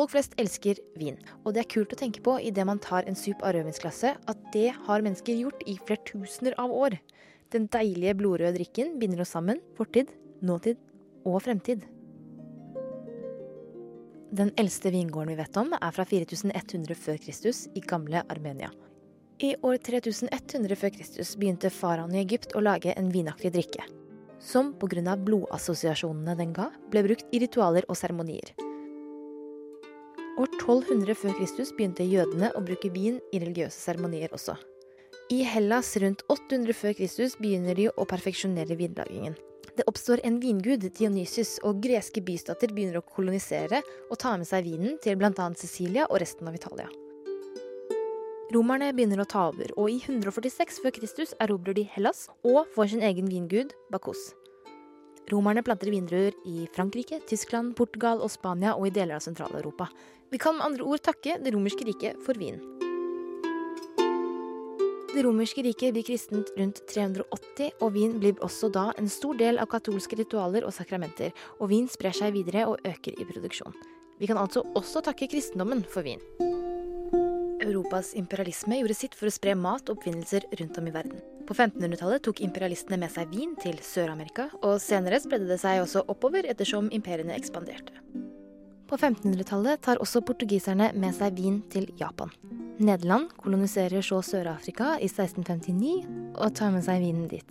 Folk flest elsker vin, og det er kult å tenke på idet man tar en sup av rødvinsglasset, at det har mennesker gjort i flertusener av år. Den deilige blodrøde drikken binder oss sammen, fortid, nåtid og fremtid. Den eldste vingården vi vet om, er fra 4100 før Kristus i gamle Armenia. I år 3100 før Kristus begynte faraoen i Egypt å lage en vinaktig drikke, som pga. blodassosiasjonene den ga, ble brukt i ritualer og seremonier. År 1200 før Kristus begynte jødene å bruke vin i religiøse seremonier også. I Hellas rundt 800 før Kristus begynner de å perfeksjonere vinlagingen. Det oppstår en vingud, Dionysus, og greske bystater begynner å kolonisere og ta med seg vinen til bl.a. Sicilia og resten av Italia. Romerne begynner å ta over, og i 146 før Kristus erobrer de Hellas og får sin egen vingud, Bakos. Romerne planter vindruer i Frankrike, Tyskland, Portugal og Spania og i deler av Sentral-Europa. Vi kan med andre ord takke Det romerske riket for vin. Det romerske riket blir kristent rundt 380, og vin blir også da en stor del av katolske ritualer og sakramenter, og vin sprer seg videre og øker i produksjon. Vi kan altså også takke kristendommen for vin. Europas imperialisme gjorde sitt for å spre mat og oppfinnelser rundt om i verden. På 1500-tallet tok imperialistene med seg vin til Sør-Amerika, og senere spredde det seg også oppover ettersom imperiene ekspanderte. På 1500-tallet tar også portugiserne med seg vin til Japan. Nederland koloniserer så Sør-Afrika i 1659 og tar med seg vinen dit.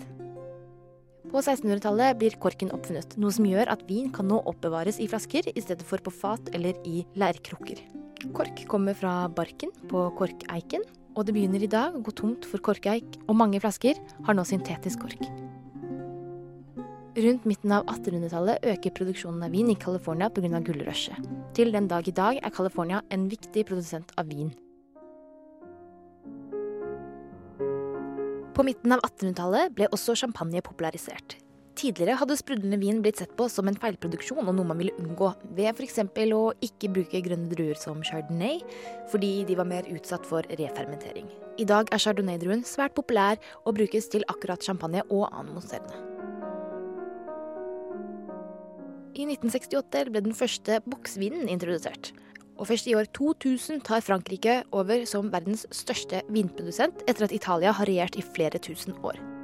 På 1600-tallet blir korken oppfunnet, noe som gjør at vin kan nå oppbevares i flasker i stedet for på fat eller i leirkrukker. Kork kommer fra barken på korkeiken, og det begynner i dag å gå tomt for korkeik, og mange flasker har nå syntetisk kork. Rundt midten av 1800-tallet øker produksjonen av vin i California pga. gullrushet. Til den dag i dag er California en viktig produsent av vin. På midten av 1800-tallet ble også champagne popularisert. Tidligere hadde sprudlende vin blitt sett på som en feilproduksjon og noe man ville unngå, ved f.eks. å ikke bruke grønne druer som chardonnay, fordi de var mer utsatt for refermentering. I dag er chardonnay-druen svært populær og brukes til akkurat champagne og annen mousserende. I 1968 ble den første boksvinen introdusert. Og først i år 2000 tar Frankrike over som verdens største vinprodusent, etter at Italia har regjert i flere tusen år.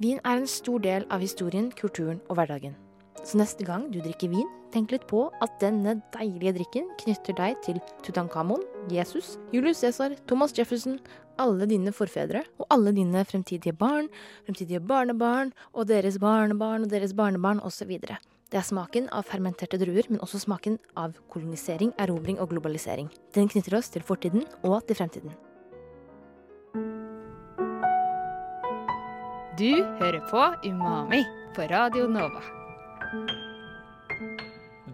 Vin er en stor del av historien, kulturen og hverdagen. Så neste gang du drikker vin, tenk litt på at denne deilige drikken knytter deg til Tutankhamon, Jesus, Julius Cæsar, Thomas Jefferson, alle dine forfedre og alle dine fremtidige barn, fremtidige barnebarn og deres barnebarn og deres barnebarn osv. Det er smaken av fermenterte druer, men også smaken av kolonisering, erobring og globalisering. Den knytter oss til fortiden og til fremtiden. Du hører på Umami på Radio Nova.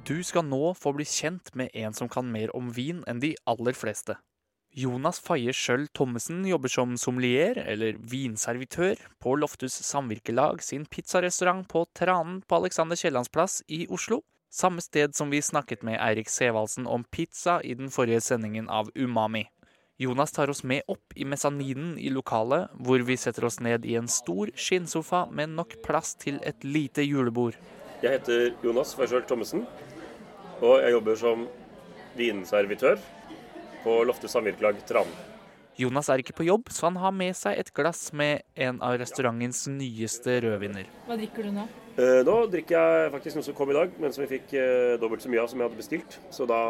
Du skal nå få bli kjent med en som kan mer om vin enn de aller fleste. Jonas Faye Schjøll Thommessen jobber som sommelier, eller vinservitør, på Loftus Samvirkelag sin pizzarestaurant på Tranen på Alexander Kiellands plass i Oslo. Samme sted som vi snakket med Eirik Sevaldsen om pizza i den forrige sendingen av Umami. Jonas tar oss med opp i mesaninen i lokalet, hvor vi setter oss ned i en stor skinnsofa med nok plass til et lite julebord. Jeg heter Jonas Schjøll Thommessen, og jeg jobber som vinservitør på Loftus Samvirkelag Tran. Jonas er ikke på jobb, så han har med seg et glass med en av restaurantens nyeste rødviner. Hva drikker du nå? Eh, Nå drikker jeg faktisk noe som kom i dag, men som vi fikk eh, dobbelt så mye av som jeg hadde bestilt. Så da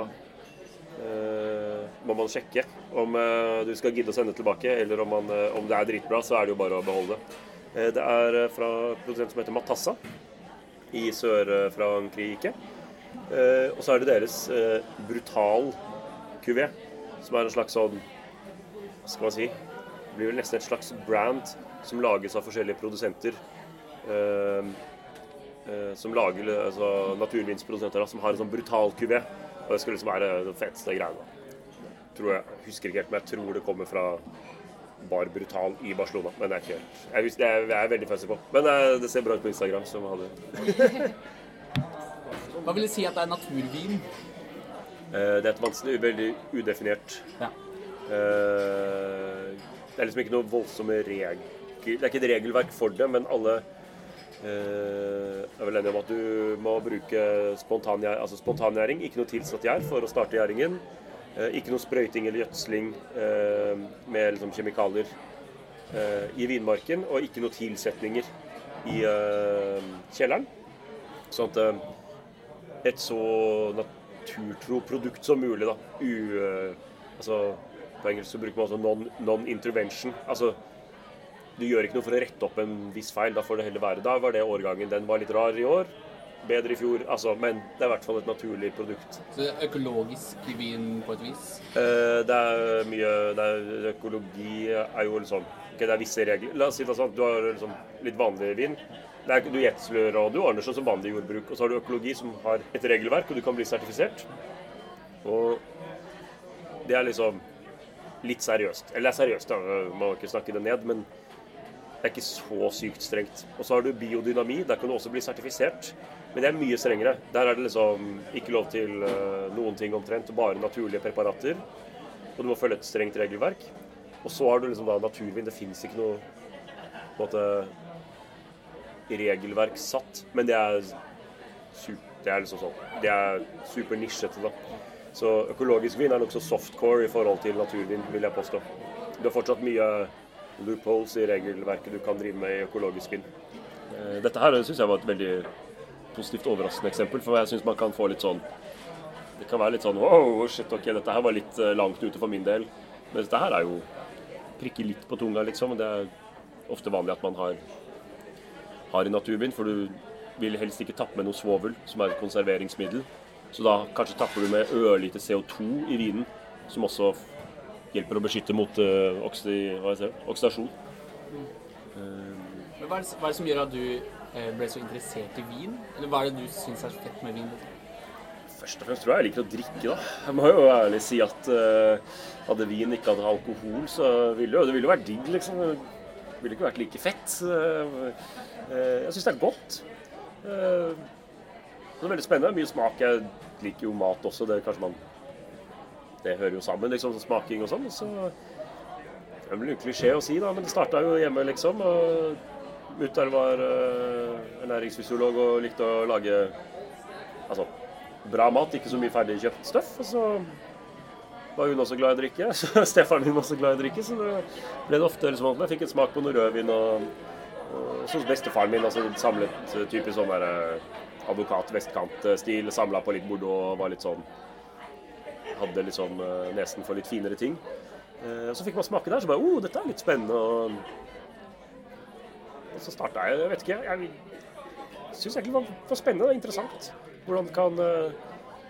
må man sjekke om eh, du skal gidde å sende tilbake, eller om, man, eh, om det er dritbra, så er det jo bare å beholde det. Eh, det er eh, fra en produsent som heter Matassa i Sør-Frankrike. Eh, og så er det deres eh, Brutal kuvé, som er en slags sånn Hva skal man si? Blir vel nesten et slags brand som lages av forskjellige produsenter. Eh, eh, som lager altså, naturvinsprodusenter som har en sånn brutal kuvé. Og det skulle liksom være den feteste greiene. Tror jeg, husker ikke helt, men jeg tror det kommer fra Bar Brutal i Barcelona. Men det er ikke helt Jeg, husker, jeg, jeg er veldig fancy på. Men eh, det ser bra ut på Instagram. Som hadde. Hva vil du si at det er naturvin? Eh, det er et vanskelig, veldig udefinert Ja. Eh, Det er liksom ikke noe voldsomme regler Det er ikke et regelverk for det, men alle eh, er vel enig om at du må bruke spontangjæring, altså ikke noe tilsatt gjær, for å starte gjæringen. Eh, Ikke noe sprøyting eller gjødsling eh, med liksom kjemikalier i vinmarken, og ikke noe tilsetninger i kjelleren. Sånn at et så naturtro produkt som mulig, da. U, altså, på engelsk så bruker man også non- non-intervention. altså, du gjør ikke noe for å rette opp en viss feil, da får det heller være. Da var det årgangen. Den var litt rar i år, bedre i fjor. Altså, men det er i hvert fall et naturlig produkt. Så det er økologisk vin på et vis? Eh, Det er mye det er, Økologi er jo liksom ok, Det er visse regler. La oss si det sånn du har liksom litt vanlig vin. Det er, du gjetsler og du ordner sånn som vanlig jordbruk. Og så har du økologi som har et regelverk, og du kan bli sertifisert. Og det er liksom litt seriøst. Eller det er seriøst, da. Man må ikke snakke det ned, men det er ikke så sykt strengt. Og så har du biodynami. Der kan du også bli sertifisert. Men det er mye strengere. Der er det liksom ikke lov til eh, noen ting omtrent. Bare naturlige preparater. Og du må følge et strengt regelverk. Og så har du liksom da naturvin. Det fins ikke noe måte regelverk satt. Men det er, super, det er liksom sånn. Det er super nisjete, da. Så økologisk vin er nokså softcore i forhold til naturvin, vil jeg påstå. Du har fortsatt mye loopholes i regelverket du kan drive med i økologisk vin. Eh, Dette her syns jeg var et veldig positivt overraskende eksempel, for jeg syns man kan få litt sånn Det kan være litt sånn wow, shit, ok, dette her var litt eh, langt ute for min del. Men dette her er jo prikker litt på tunga, liksom. Det er ofte vanlig at man har, har i naturvin, for du vil helst ikke tappe med noe svovel, som er et konserveringsmiddel. Så da kanskje tapper du med ørlite CO2 i vinen, som også hjelper å beskytte mot uh, oksidasjon. Men hva er, det, hva er det som gjør at du eh, ble så interessert i vin? Eller hva er det du syns er fett med vin? Først og fremst tror jeg jeg liker å drikke, da. Jeg må jo ærlig si at uh, hadde vin ikke hatt alkohol, så ville jo det ville jo vært digg, liksom. Det ville ikke vært like fett. Uh, uh, jeg syns det er godt. Eh, det er veldig spennende. Mye smak. Jeg liker jo mat også. Det er kanskje man Det hører jo sammen, liksom, smaking og sånn. Så det er vel en klisjé å si, da, men det starta jo hjemme, liksom. og Mutter'n var uh, ernæringsfysiolog og likte å lage altså, bra mat, ikke så mye ferdigkjøpt støff. Og så var hun også glad i å drikke. Så Stefaren min også glad i å drikke, så det ble det ofte liksom, jeg fikk en smak på noe rødvin. Og, og så bestefaren min, altså samlet eh, typisk sånn eh, advokat-vestkant-stil, samla på litt bordeaux og var litt sånn Hadde liksom eh, nesen for litt finere ting. Eh, Så fikk man smake der, så bare oh, dette er litt spennende. Og, så starta jeg, jeg vet ikke, jeg syns egentlig det var, spennende og interessant. Hvordan kan eh,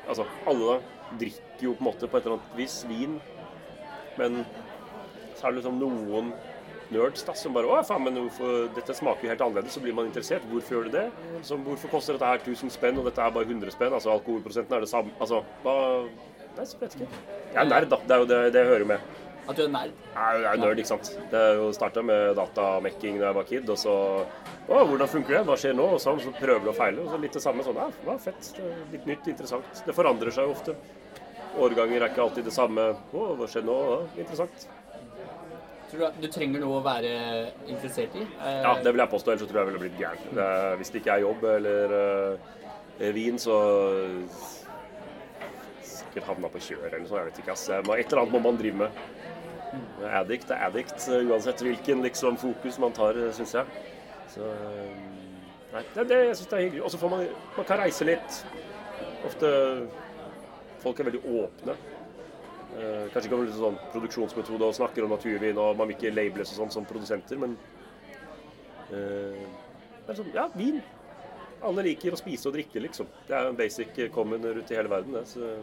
Altså, alle drikker jo på en måte på et eller annet vis vin, men så er det liksom noen nerds da, som bare Å, faen, men hvorfor, dette smaker jo helt annerledes, så blir man interessert. Hvorfor gjør det det? Så, hvorfor koster dette her 1000 spenn, og dette er bare 100 spenn? Altså, alkoholprosenten er det samme Altså, hva Nei, vet jeg er nerd, da. Det er jo det, det hører jo med. At du er nerd? Jeg er jo nerd, ikke sant. Det er jo starta med datamekking da jeg var kid, og så Å, hvordan funker det? Hva skjer nå? Og så, så prøver du å feile. Og så litt det samme sånn. Ja, det var fett. Det litt nytt, interessant. Det forandrer seg jo ofte. Årganger er ikke alltid det samme. Å, hva skjer nå? Ja, interessant. Tror du at du trenger noe å være interessert i? Eh, Ja, det vil jeg påstå, ellers så tror jeg jeg ville blitt gæren. Hvis det ikke er jobb eller eh, vin, så sikkert havna på kjør eller noe. Jeg vet ikke, ass. Et eller annet må man drive med. Addict er addict, eh, uansett hvilken liksom, fokus man tar, syns jeg. Så eh, Nei, det, det, jeg syns det er hyggelig. Og så får man Man kan reise litt. Ofte Folk er veldig åpne. Eh, kanskje ikke om sånn produksjonsmetode og snakker om naturvin, og man vil ikke labeles og sånn som produsenter, men eh, det er sånn, ja, vin. Alle liker å spise og drikke, liksom. Det er en basic eh, common rundt i hele verden. Det, så.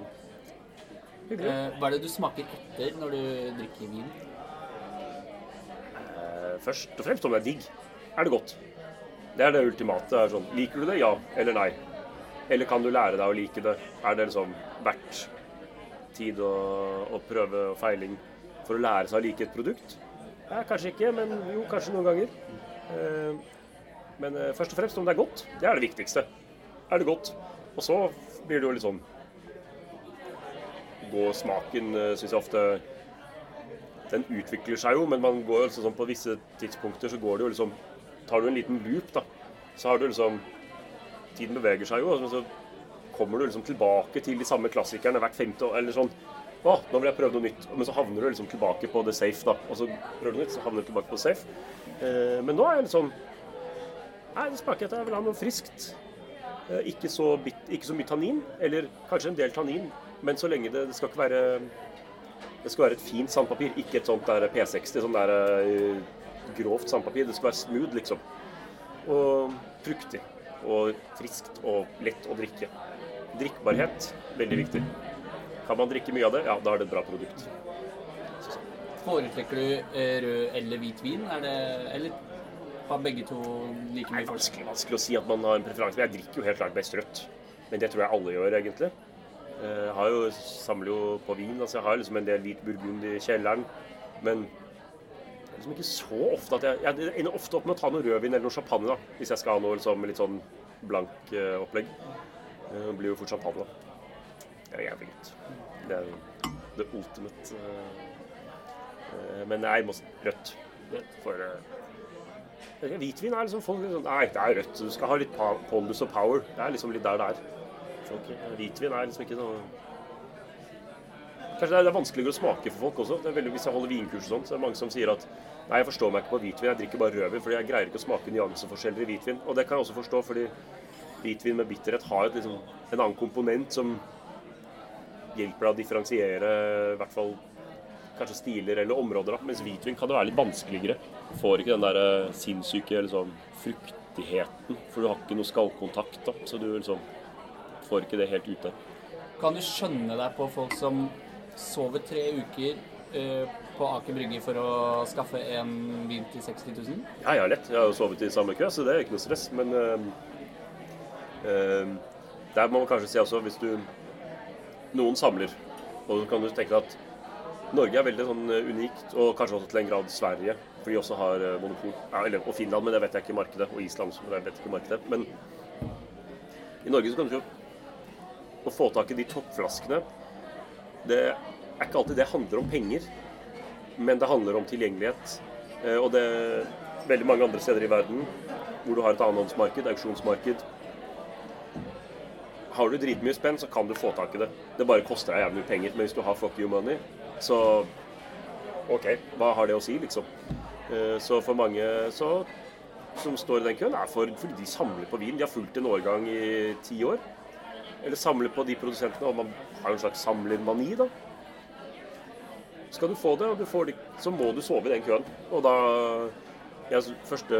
Eh, hva er det du smaker etter når du drikker vin? Eh, først og fremst om det er digg. Er det godt? Det er det ultimate. Er sånn, liker du det? Ja eller nei? Eller kan du lære deg å like det? Er det liksom verdt tid og, og prøve og feiling for å lære seg å like et produkt? Ja, kanskje ikke, men jo, kanskje noen ganger. Eh, Men eh, først og fremst om det er godt. Det er det viktigste. Er det godt? Og så blir det jo litt sånn Gå smaken, syns jeg ofte Den utvikler seg jo, men man går altså sånn på visse tidspunkter så går det jo liksom Tar du en liten loop, da, så har du liksom Tiden beveger seg jo, og så kommer du liksom tilbake til de samme klassikerne hvert femte år, eller sånn. Å, nå vil jeg prøve noe nytt. Men så havner du liksom tilbake på the safe, da. Og så prøver du nytt, så havner du tilbake på safe. Eh, men nå er jeg sånn Nei, det smaker at jeg vil ha noe friskt. Eh, ikke, så bit, ikke så mye tannin, eller kanskje en del tannin, men så lenge det, det skal ikke være Det skal være et fint sandpapir, ikke et sånt der P60, sånn der eh, grovt sandpapir. Det skal være smooth, liksom. Og fruktig. Og friskt og lett å drikke. Drikkbarhet, veldig viktig. Kan man drikke mye av det, ja, da er det et bra produkt. Foretrekker du eh, rød eller hvit vin? Er det, eller har begge to like mye folk? vanskelig, vanskelig å si at man har en preferanse. Jeg drikker jo helt klart best rødt. Men det tror jeg alle gjør, egentlig. Eh, Jeg har jo, samler jo på vin. altså Jeg har liksom en del hvit burgund i kjelleren. Men det er liksom ikke så ofte at jeg Jeg ender ofte opp med å ta noe rødvin eller noe champagne, da. Hvis jeg skal ha noe liksom, litt sånn blank eh, opplegg. Eh, Det blir jo fort champagne, da. Det er jævlig godt. Det er the ultimate. eh, eh, Men nei, må rødt. For eh, Hvitvin er liksom folk liksom, Nei, det er rødt. Du skal ha litt pondus og power. Det er liksom litt der det er. Hvitvin er liksom ikke noe Kanskje det er, det er vanskeligere å smake for folk også. Veldig, hvis jeg holder vinkurs og sånn, så er det mange som sier at Nei, jeg forstår meg ikke på hvitvin, jeg drikker bare rødvin fordi jeg greier ikke å smake nyanseforskjeller i hvitvin. Og det kan jeg også forstå, fordi hvitvin med bitterhet har et, liksom, en annen komponent som hjelper deg å differensiere i hvert fall kanskje stiler eller områder. Da. Mens hvitvin kan det være litt vanskeligere. Du får ikke den der eh, sinnssyke liksom, fruktigheten, for du har ikke noe skallkontakt. Da. Så du liksom får ikke det helt ute. Kan du skjønne deg på folk som sover tre uker eh, på Aker Brygge for å skaffe en bil til 60 000? Ja, ja, lett. Jeg har jo sovet i samme kø, så det er ikke noe stress. Men eh, eh, der må man kanskje si også, hvis du Noen samler, og så kan du tenke at Norge er veldig sånn eh, unikt, og kanskje også til en grad Sverige, for de også har eh, monopol. Ja, eller, og Finland, men det vet jeg ikke markedet. Og Island, men jeg vet ikke markedet. Men i Norge så kan du jo å få tak i de toppflaskene Det er ikke alltid det handler om penger, men det handler om tilgjengelighet. Eh, Og det er veldig mange andre steder i verden hvor du har et annenhåndsmarked, auksjonsmarked. Har du dritmye spenn, så kan du få tak i det. Det bare koster deg jævlig mye penger. Men hvis du har fuck you money, så OK, hva har det å si, liksom? Eh, Så for mange så, som står i den køen, er for, fordi de samler på vin. De har fulgt en årgang i ti år. Eller samle på de produsentene, og man har jo en slags samlermani, da. Skal du få det, og du får det, så må du sove i den køen. Og da jeg, Første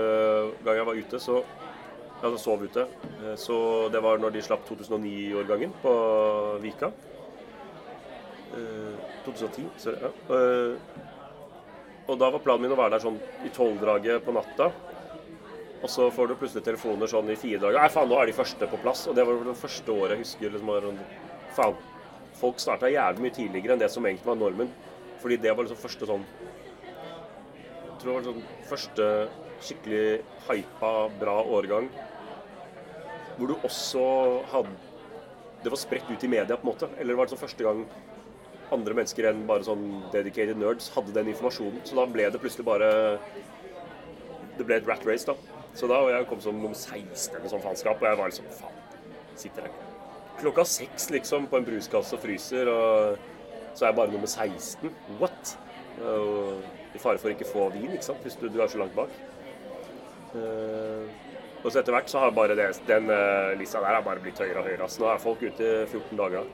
gang jeg var ute, så Altså sov ute. eh, Så det var når de slapp 2009-årgangen på Vika. Eh, 2010, sorry. Ja. Eh, Og da var planen min å være der sånn i tolvdraget på natta. Og så får du plutselig telefoner sånn i fire dager Nei, faen, nå er de første på plass. Og det var det første året jeg husker. liksom sånn, Faen. Folk starta jævlig mye tidligere enn det som egentlig var normen. Fordi det var liksom første sånn Jeg tror det var sånn første skikkelig hypa, bra årgang. Hvor du også hadde Det var spredt ut i media, på en måte. Eller var det sånn første gang andre mennesker enn bare sånn dedicated nerds hadde den informasjonen. Så da ble det plutselig bare Det ble et rat race, da. Så da og jeg kom som nummer 16 eller sånn faenskap, og jeg var liksom Faen. Sitter her klokka seks liksom på en bruskasse og fryser, og så er jeg bare nummer 16. What? Og I fare for å ikke få vin, ikke sant, hvis du, du er så langt bak. Uh, og så etter hvert så har bare det, den uh, lista der har bare blitt høyere og høyere. Så Nå er folk ute i 14 dager.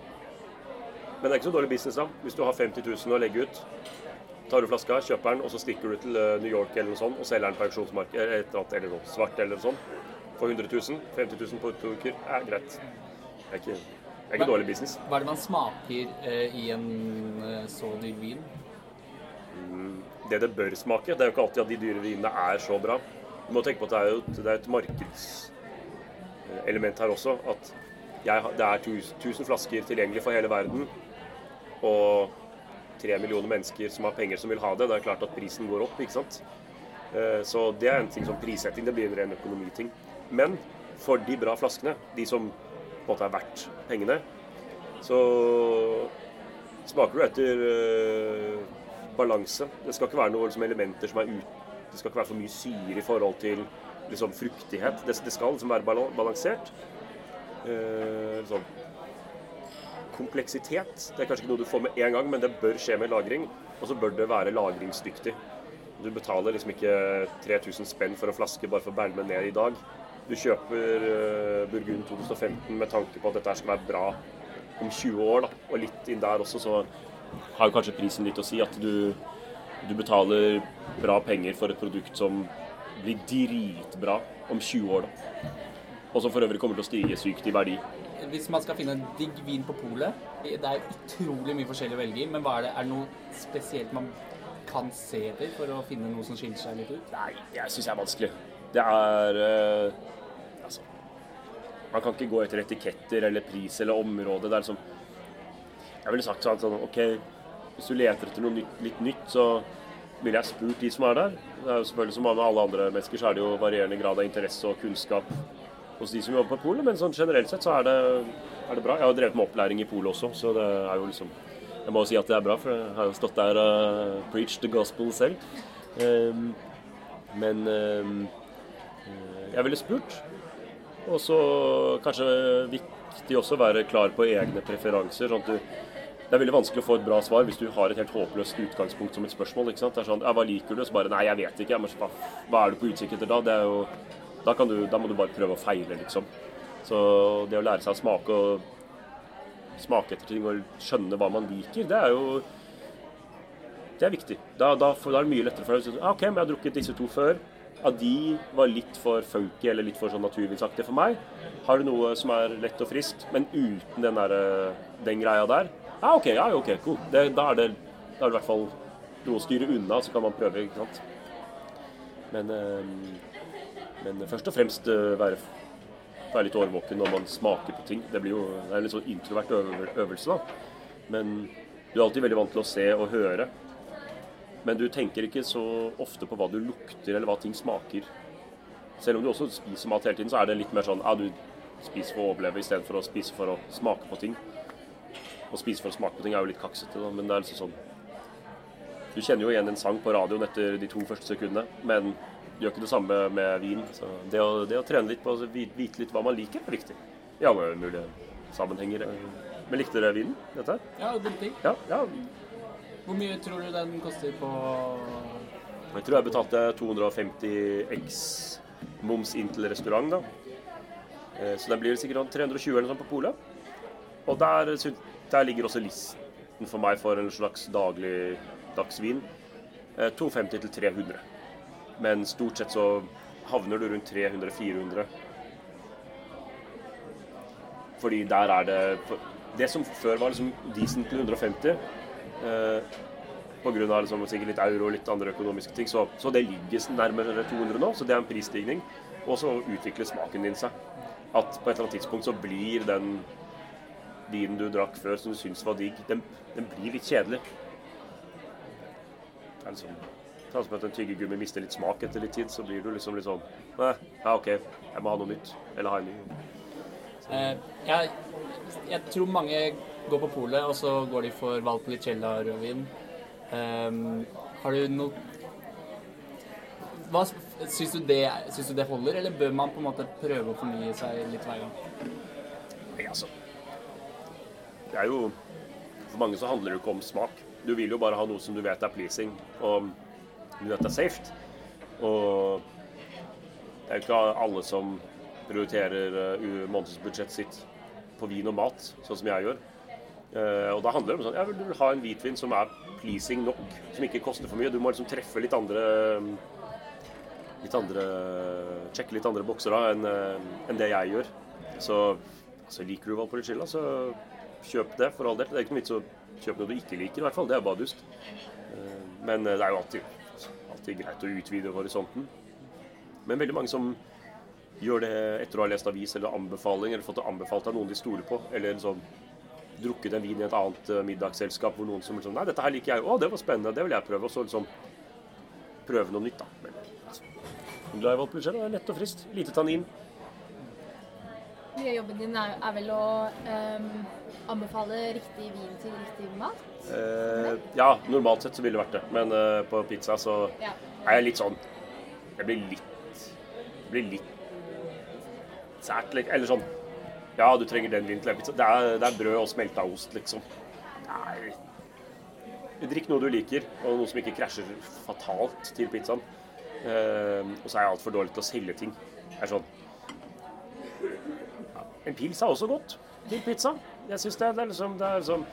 Men det er ikke så dårlig business, da. Hvis du har 50 000 å legge ut, tar du flaska, kjøper den, og så stikker du til eh, New York eller noe sånt, og selger den på auksjonsmarkedet eller eller noe svart eller noe sånt, for 100 000. 50 000 på to uker er greit. Det er ikke, det er ikke dårlig business. Hva er det man smaker eh, i en eh, så dyr vin? Det det bør smake, det er jo ikke alltid at de dyre vinene er så bra. Du må tenke på at det er jo det er et markedselement her også. At jeg, det er 1000 flasker tilgjengelig for hele verden. Og tre millioner mennesker som har penger som vil ha det. Det er klart at prisen går opp, ikke sant. Eh, Så det er en ting som prissetting. Det blir en ren økonomiting. Men for de bra flaskene, de som på en måte er verdt pengene, så smaker du etter eh, balanse. Det skal ikke være noen liksom, elementer som er ut... Det skal ikke være for mye syre i forhold til liksom, fruktighet. Det, det skal liksom være balansert. Eh, sånn. Kompleksitet det er kanskje ikke noe du får med en gang, men det bør skje med lagring. Og så bør det være lagringsdyktig. Du betaler liksom ikke 3000 spenn for en flaske bare for å bære den ned i dag. Du kjøper uh, Burgund 2015 med tanke på at dette skal være bra om 20 år. da. Og litt inn der også så har jo kanskje prisen litt å si. At du, du betaler bra penger for et produkt som blir dritbra om 20 år. da. Og som for øvrig kommer til å stige sykt i verdi. Hvis man skal finne en digg vin på polet Det er utrolig mye forskjellig å velge i, men hva er det, er det noe spesielt man kan se etter for å finne noe som skiller seg litt ut? Nei, jeg syns det er vanskelig. Det er eh, Altså Man kan ikke gå etter etiketter eller pris eller område. Det er liksom Jeg ville sagt sånn, sånn OK, hvis du leter etter noe nytt, litt nytt, så ville jeg spurt de som er der. Det er jo selvfølgelig Som med alle andre mennesker, så er det jo varierende grad av interesse og kunnskap hos de som jobber på polet, men sånn generelt sett så er det, er det bra. Jeg har drevet med opplæring i polet også, så det er jo liksom Jeg må jo si at det er bra, for jeg har jo stått der og preached the gospel selv. Um, men um, jeg ville spurt. Og så kanskje viktig også å være klar på egne preferanser. sånn at du det er veldig vanskelig å få et bra svar hvis du har et helt håpløst utgangspunkt som et spørsmål. ikke sant? Det er sånn, ja, Hva liker du? Så bare Nei, jeg vet ikke. Men hva, hva er du på utkikk etter da? Det er jo, da, du, da må du bare prøve å feile, liksom. Så det å lære seg å smake og smake etter ting og skjønne hva man liker, det er jo Det er viktig. Da, da, da er det mye lettere for deg å si ah, OK, men jeg har drukket disse to før. Ja, de var litt for funky eller litt for sånn naturvinsaktige for meg. Har du noe som er lett og friskt, men uten den, der, den greia der? Ja, OK, ja, ok, cool. Det, da, er det, da er det i hvert fall noe å styre unna, så kan man prøve, ikke sant. Men, eh, men først og fremst eh, være, være litt årvåken når man smaker på ting. Det jo det er en litt sånn introvert øvelse, da. Men du er alltid veldig vant til å se og høre. Men du tenker ikke så ofte på hva du lukter eller hva ting smaker. Selv om du også spiser mat hele tiden, så er det litt mer sånn ja, du spiser for å overleve istedenfor å spise for å smake på ting. Å spise for å smake på ting er jo litt kaksete, da, men det er liksom sånn Du kjenner jo igjen en sang på radioen etter de to første sekundene, men gjør ikke det samme med vin. Så det å, det å trene litt på å vite litt hva man liker, er viktig. I alle mulige sammenhenger. Men likte dere vinen? Dette? Ja, ting. Ja, ja. Hvor mye tror du den koster på Jeg tror jeg betalte 250 X moms inn til restaurant, da. Eh, Så den blir sikkert sånn 320 eller noe sånt på polet. Og der, der ligger også listen for meg for en slags daglig dagsvin. Eh, 250 til 300. Men stort sett så havner du rundt 300-400. Fordi der er det Det som før var liksom decent til 150 eh, av liksom, sikkert litt euro og litt andre økonomiske ting, så, så det ligger nærmere 200 nå. Så det er en prisstigning. Og så utvikler smaken din seg. At på et eller annet tidspunkt så blir den vinen du drakk før som du syns var digg, den, den blir litt kjedelig. Det er liksom Sånn som at en tyggegummi mister litt smak etter litt tid, så blir du liksom litt sånn Nei, ja OK, jeg må ha noe nytt. Eller ha en ny. Eh, jeg, jeg tror mange går på polet, og så går de for Valpolicella rødvin. Um, har du noe hva, syns, du det, syns du det holder, eller bør man på en måte prøve å fornye seg litt hver gang? Nei, altså. Det er jo For mange så handler det ikke om smak. Du vil jo bare ha noe som du vet er pleasing, og du safe. Og det er jo ikke alle som prioriterer uh, månedsbudsjettet sitt på vin og mat, sånn som jeg gjør. Eh, og da handler det om sånn Jeg vil ha en hvitvin som er pleasing nok, som ikke koster for mye. Du må liksom treffe litt andre Litt andre Sjekke litt andre bokser da enn en det jeg gjør. Så altså, liker du Valpolicella, så kjøp det for all del. Det er ikke noe vits å kjøpe noe du ikke liker, i hvert fall. Det er bare dust. Eh, Men eh, det er jo alltid, alltid greit å utvide horisonten. Men veldig mange som gjør det etter å ha lest avis eller anbefaling, eller fått det anbefalt av noen de stoler på, eller liksom drukket en vin i et annet uh, middagsselskap hvor noen som liksom Nei, dette her liker jeg. Å, det var spennende, det vil jeg prøve. Og så liksom prøve noe nytt, da. Men altså. Det er lett og frist. Lite tannin. Mye av jobben din er, er vel å um, anbefale riktig vin til riktig mat? Eh, ja, normalt sett så ville det vært det. Men uh, på pizza så Ja. er jeg litt sånn Jeg blir litt jeg blir litt sært. Eller sånn Ja, du trenger den vinen til den pizza. Det er, det er brød og smelta ost, liksom. Nei. Drikk noe du liker, og noe som ikke krasjer fatalt til pizzaen. Uh, og så er jeg altfor dårlig til å selge ting. Det er sånn En pils er også godt til pizza. Jeg syns det, det er liksom, det er liksom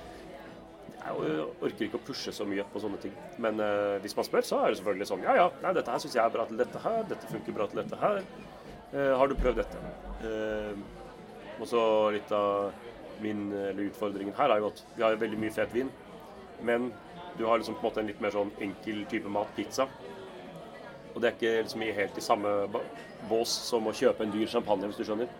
jeg orker ikke å pushe så mye på sånne ting. Men uh, hvis man spør, så er det selvfølgelig sånn Ja, ja, nei, dette her syns jeg er bra til dette her. Dette funker bra til dette her. Uh, har du prøvd dette? Uh, og så litt av min eller utfordringen her er jo at vi har veldig mye fet vin. Men du har liksom på en måte en litt mer sånn enkel type mat, pizza. Og det er ikke liksom helt i samme bås som å kjøpe en dyr champagne, hvis du skjønner.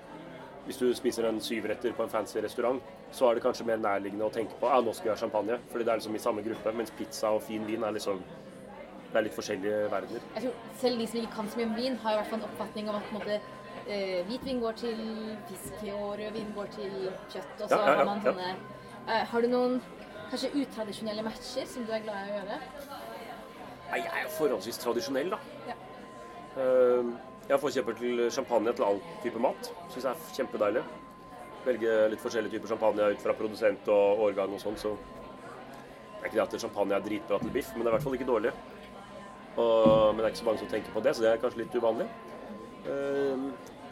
Hvis du spiser en syvretter på en fancy restaurant, så er det kanskje mer nærliggende å tenke på ja, nå skal vi ha champagne, fordi det er liksom i samme gruppe. Mens pizza og fin vin er liksom Det er litt forskjellige verdener. Jeg tror Selv de som ikke kan så mye om vin, har i hvert fall en oppfatning om at på en måte, eh, hvitvin går til fisk, og rødvin går til kjøtt. Og så Ja, ja, ja, har man sånne eh, Har du noen kanskje utradisjonelle matcher som du er glad i å gjøre? Nei, jeg er jo forholdsvis tradisjonell, da. Ja. Eh, Jeg får kjøper til champagne til all type mat. Syns jeg er kjempedeilig. Velge litt forskjellige typer champagne ut fra produsent og årgang og sånn, så det er ikke det at champagne er dritbra til biff, men det er i hvert fall ikke dårlig. Og, men det er ikke så mange som tenker på det, så det er kanskje litt uvanlig. Uh,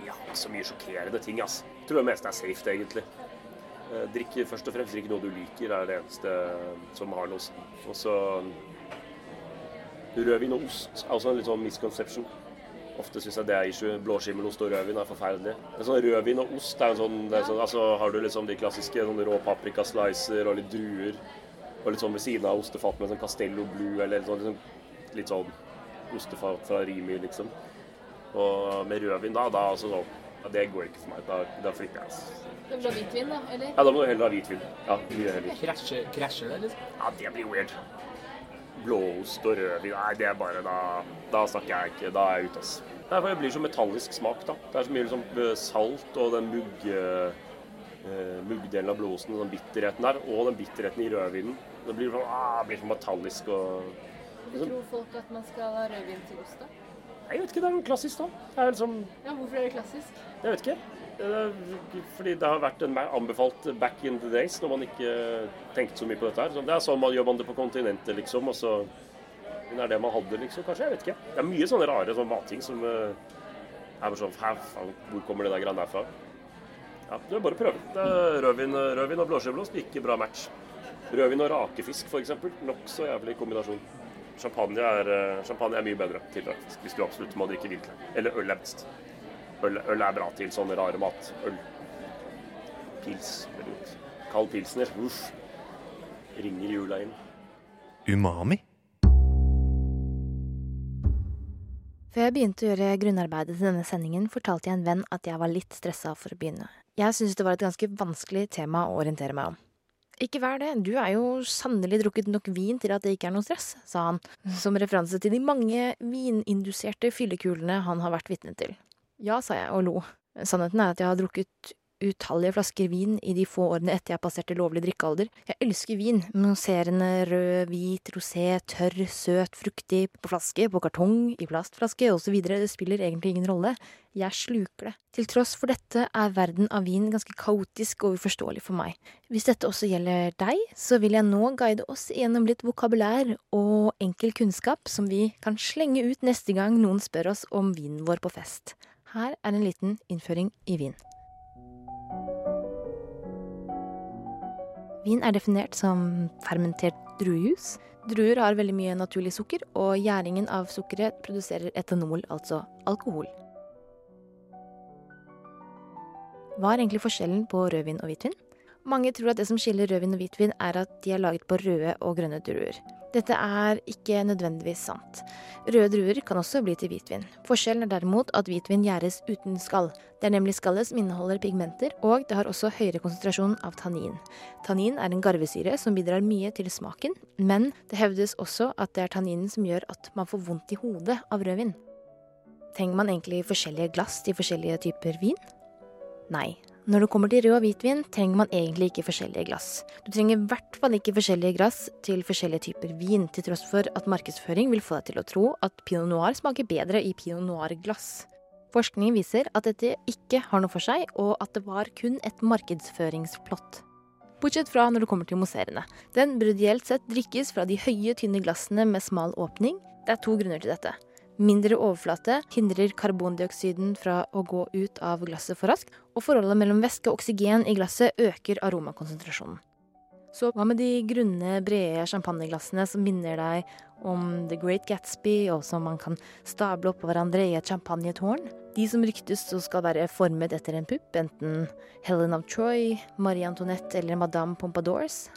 ja, så mye sjokkerende ting, ass. Jeg tror det meste er safe, egentlig. Uh, Drikk først og fremst drikk noe du liker, er det eneste som har noe å si. Og så Rødvin og ost er også en litt sånn misconception. Ofte syns jeg det er issue. Blåskimmelost og rødvin er forferdelig. Men sånn Rødvin og ost er en sånn, det er sånn altså Har du liksom de klassiske sånn rå paprikaslicer og litt druer, og litt sånn ved siden av ostefat med sånn Castello Blue eller litt sånn, liksom, litt sånn ostefat fra Rimi, liksom. Og med rødvin da, da altså sånn ja, Det går ikke for meg. Da, da flipper jeg. Altså. Det blir hvitvin, da? Eller? Ja, da må du heller ha hvitvin. Ja, mye heller. Krasjer, krasjer det, liksom? Ja, det blir weird. Blåost og rødvin, nei, det er bare da Da snakker jeg ikke. Da er jeg ute, ass. Nei, for Det blir så metallisk smak, da. Det er så mye liksom eh, salt og den mugg, uh, muggdelen av blåosten, den bitterheten der, og den bitterheten i rødvinen. Det blir sånn, ah, blir så metallisk og liksom. tror folk at man skal ha rødvin til ost, da? Jeg vet ikke, det er noe klassisk, da. Det er liksom Ja, Hvorfor er det klassisk? Jeg vet ikke. Er Fordi det har vært en anbefalt back in the days, når man ikke tenkte så mye på dette her. Det er sånn man gjør man det på kontinentet, liksom. Og så det er det man hadde, liksom. Kanskje. Jeg vet ikke. Det er mye sånne rare sånne matting som eh, er bare sånn Hæ, faen, hvor kommer det der greiene der fra? Ja, det er bare å prøve. Det er rødvin, rødvin og blåskjellblåst, ikke bra match. Rødvin og rakefisk, f.eks. Nokså jævlig kombinasjon. Champagne er, eh, champagne er mye bedre til hvis du absolutt må drikke hvitvin. Eller øl best. Øl, øl er bra til sånne rare mat. Øl. Pils. Kald pilsner. Uff. Ringer jula inn. Umami? Før jeg begynte å gjøre grunnarbeidet til denne sendingen, fortalte jeg en venn at jeg var litt stressa for å begynne. Jeg syntes det var et ganske vanskelig tema å orientere meg om. Ikke vær det, du er jo sannelig drukket nok vin til at det ikke er noe stress, sa han, som referanse til de mange vininduserte fyllekulene han har vært vitne til. Ja, sa jeg og lo. Sannheten er at jeg har drukket utallige flasker vin i de få årene etter jeg passerte lovlig drikkealder. Jeg elsker vin, mousserende, rød, hvit, rosé, tørr, søt, fruktig, på flaske, på kartong, i plastflaske osv. Det spiller egentlig ingen rolle. Jeg sluker det. Til tross for dette er verden av vin ganske kaotisk og uforståelig for meg. Hvis dette også gjelder deg, så vil jeg nå guide oss gjennom litt vokabulær og enkel kunnskap som vi kan slenge ut neste gang noen spør oss om vinen vår på fest. Her er en liten innføring i vin. Vin er definert som fermentert druejus. Druer har veldig mye naturlig sukker, og gjæringen av sukkeret produserer etanol, altså alkohol. Hva er egentlig forskjellen på rødvin og hvitvin? Mange tror at det som skiller rødvin og hvitvin, er at de er laget på røde og grønne druer. Dette er ikke nødvendigvis sant. Røde druer kan også bli til hvitvin. Forskjellen er derimot at hvitvin gjæres uten skall. Det er nemlig skallet som inneholder pigmenter, og det har også høyere konsentrasjon av tannin. Tannin er en garvesyre som bidrar mye til smaken, men det hevdes også at det er tanninen som gjør at man får vondt i hodet av rødvin. Trenger man egentlig forskjellige glass til forskjellige typer vin? Nei, når det kommer til rød og hvitvin, trenger man egentlig ikke forskjellige glass. Du trenger i hvert fall ikke forskjellige glass til forskjellige typer vin, til tross for at markedsføring vil få deg til å tro at pinot noir smaker bedre i pinot noir-glass. Forskning viser at dette ikke har noe for seg, og at det var kun et markedsføringsplott. Bortsett fra når det kommer til mousserende. Den burde ideelt sett drikkes fra de høye, tynne glassene med smal åpning. Det er to grunner til dette. Mindre overflate hindrer karbondioksiden fra å gå ut av glasset for raskt, og forholdet mellom væske og oksygen i glasset øker aromakonsentrasjonen. Så hva med de grunne, brede champagneglassene som minner deg om The Great Gatsby, og som man kan stable oppå hverandre i et champagnetårn? De som ryktes og skal være formet etter en pupp, enten Helen of Troy, Marie Antoinette eller Madame Pompadours?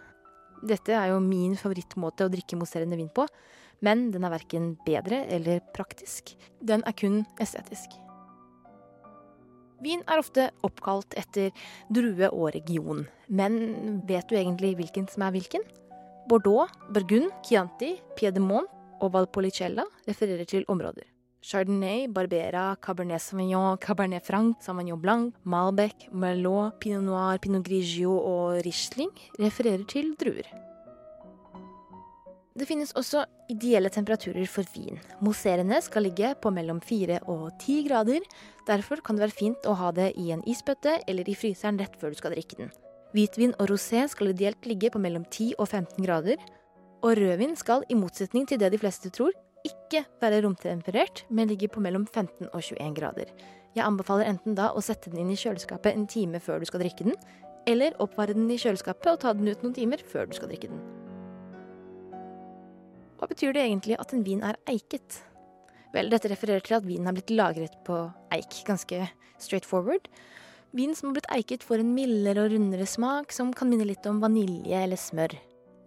Dette er jo min favorittmåte å drikke mousserende vin på, men den er verken bedre eller praktisk. Den er kun estetisk. Vin er ofte oppkalt etter drue og region, men vet du egentlig hvilken som er hvilken? Bordeaux, Burgund, Chianti, Piedemont og Valpolicella refererer til områder. Chardonnay, Barbera, Cabernet Sauvignon, Cabernet Franc, Sauvignon Blanc, Malbec, Merlot, Pinot Noir, Pinot Grigio og Riesling refererer til druer. Det finnes også ideelle temperaturer for vin. Mousserende skal ligge på mellom 4 og 10 grader. Derfor kan det være fint å ha det i en isbøtte eller i fryseren rett før du skal drikke den. Hvitvin og rosé skal ideelt ligge på mellom 10 og 15 grader. Og rødvin skal, i motsetning til det de fleste tror, ikke være romtemperert, men ligge på mellom 15 og 21 grader. Jeg anbefaler enten da å sette den inn i kjøleskapet en time før du skal drikke den, eller oppvare den i kjøleskapet og ta den ut noen timer før du skal drikke den. Hva betyr det egentlig at en vin er eiket? Vel, dette refererer til at vinen har blitt lagret på eik, ganske straight forward. Vin som har blitt eiket får en mildere og rundere smak, som kan minne litt om vanilje eller smør.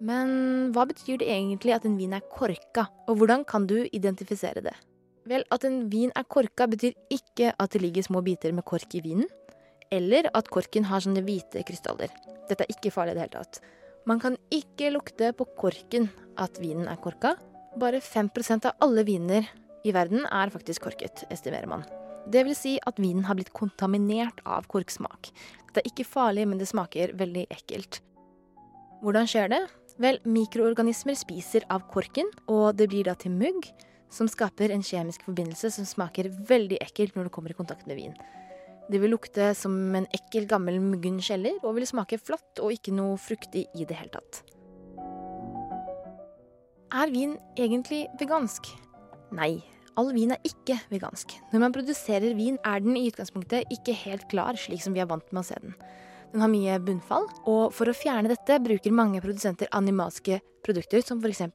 Men hva betyr det egentlig at en vin er korka, og hvordan kan du identifisere det? Vel, at en vin er korka betyr ikke at det ligger små biter med kork i vinen, eller at korken har sånne hvite krystaller. Dette er ikke farlig i det hele tatt. Man kan ikke lukte på korken at vinen er korka. Bare 5% av alle viner i verden er faktisk korket, estimerer man. Det vil si at vinen har blitt kontaminert av korksmak. Det er ikke farlig, men det smaker veldig ekkelt. Hvordan skjer det? Vel, mikroorganismer spiser av korken, og det blir da til mugg, som skaper en kjemisk forbindelse som smaker veldig ekkelt når det kommer i kontakt med vin. Det vil lukte som en ekkel, gammel muggen kjeller, og vil smake flatt og ikke noe fruktig i det hele tatt. Er vin egentlig vegansk? Nei, all vin er ikke vegansk. Når man produserer vin, er den i utgangspunktet ikke helt klar, slik som vi er vant med å se den. Den har mye bunnfall, og for å fjerne dette bruker mange produsenter animalske produkter, som f.eks.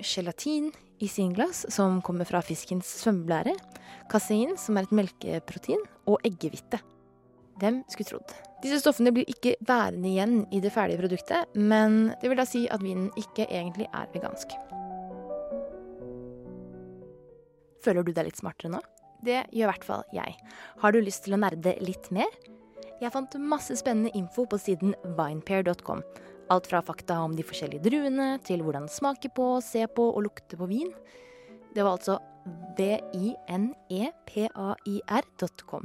gelatin i singlass, som kommer fra fiskens svømmeblære, kasein, som er et melkeprotein, og eggehvite. Hvem skulle trodd? Disse stoffene blir ikke værende igjen i det ferdige produktet, men det vil da si at vinen ikke egentlig er vegansk. Føler du deg litt smartere nå? Det gjør i hvert fall jeg. Har du lyst til å nerde litt mer? Jeg fant masse spennende info på siden vinepair.com. Alt fra fakta om de forskjellige druene, til hvordan smake på, se på og lukte på vin. Det var altså vinepair.com